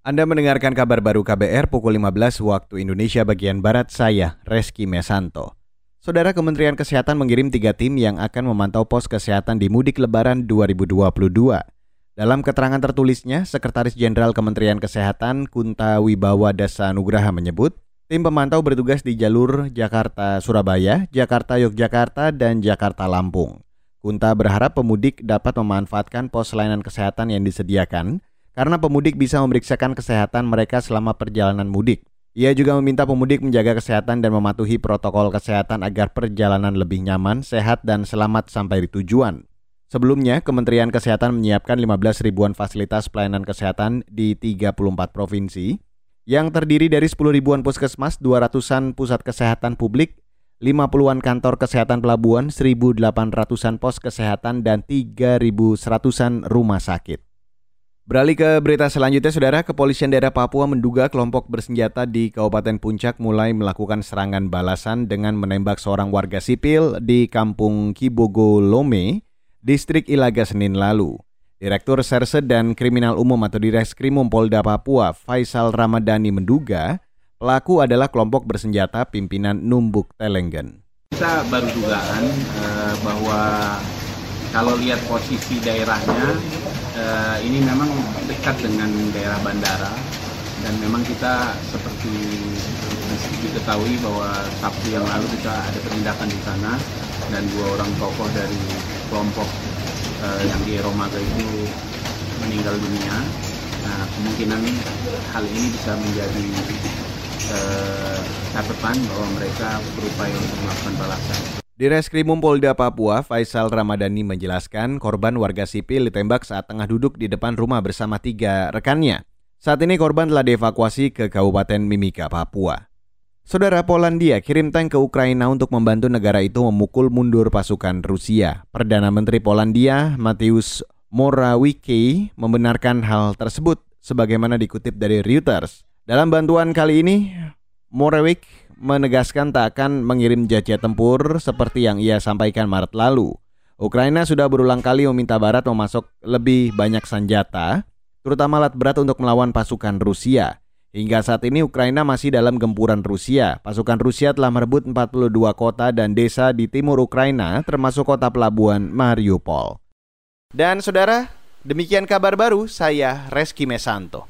Anda mendengarkan kabar baru KBR pukul 15 waktu Indonesia bagian Barat saya, Reski Mesanto. Saudara Kementerian Kesehatan mengirim tiga tim yang akan memantau pos kesehatan di mudik lebaran 2022. Dalam keterangan tertulisnya, Sekretaris Jenderal Kementerian Kesehatan Kunta Wibawa Dasa Nugraha menyebut, tim pemantau bertugas di jalur Jakarta-Surabaya, Jakarta-Yogyakarta, dan Jakarta-Lampung. Kunta berharap pemudik dapat memanfaatkan pos layanan kesehatan yang disediakan, karena pemudik bisa memeriksakan kesehatan mereka selama perjalanan mudik. Ia juga meminta pemudik menjaga kesehatan dan mematuhi protokol kesehatan agar perjalanan lebih nyaman, sehat, dan selamat sampai di tujuan. Sebelumnya, Kementerian Kesehatan menyiapkan 15 ribuan fasilitas pelayanan kesehatan di 34 provinsi, yang terdiri dari 10 ribuan puskesmas, 200-an pusat kesehatan publik, 50-an kantor kesehatan pelabuhan, 1.800-an pos kesehatan, dan 3.100-an rumah sakit. Beralih ke berita selanjutnya, Saudara, Kepolisian Daerah Papua menduga kelompok bersenjata di Kabupaten Puncak mulai melakukan serangan balasan dengan menembak seorang warga sipil di Kampung Kibogo Lome, Distrik Ilaga Senin lalu. Direktur Serse dan Kriminal Umum atau Direskrimum Polda Papua, Faisal Ramadhani menduga pelaku adalah kelompok bersenjata pimpinan Numbuk Telenggen. Kita baru dugaan uh, bahwa kalau lihat posisi daerahnya uh, ini memang dekat dengan daerah bandara dan memang kita seperti diketahui bahwa Sabtu yang lalu kita ada penindakan di sana dan dua orang tokoh dari kelompok uh, yang di Romaga itu meninggal dunia. Nah, kemungkinan hal ini bisa menjadi uh, catatan bahwa mereka berupaya untuk melakukan balasan. Di Reskrimum Polda Papua, Faisal Ramadhani menjelaskan korban warga sipil ditembak saat tengah duduk di depan rumah bersama tiga rekannya. Saat ini korban telah dievakuasi ke Kabupaten Mimika, Papua. Saudara Polandia kirim tank ke Ukraina untuk membantu negara itu memukul mundur pasukan Rusia. Perdana Menteri Polandia, Mateusz Morawiecki, membenarkan hal tersebut sebagaimana dikutip dari Reuters. Dalam bantuan kali ini, Morawiecki menegaskan tak akan mengirim jajah tempur seperti yang ia sampaikan Maret lalu. Ukraina sudah berulang kali meminta Barat memasok lebih banyak senjata, terutama alat berat untuk melawan pasukan Rusia. Hingga saat ini Ukraina masih dalam gempuran Rusia. Pasukan Rusia telah merebut 42 kota dan desa di timur Ukraina termasuk kota pelabuhan Mariupol. Dan saudara, demikian kabar baru saya Reski Mesanto.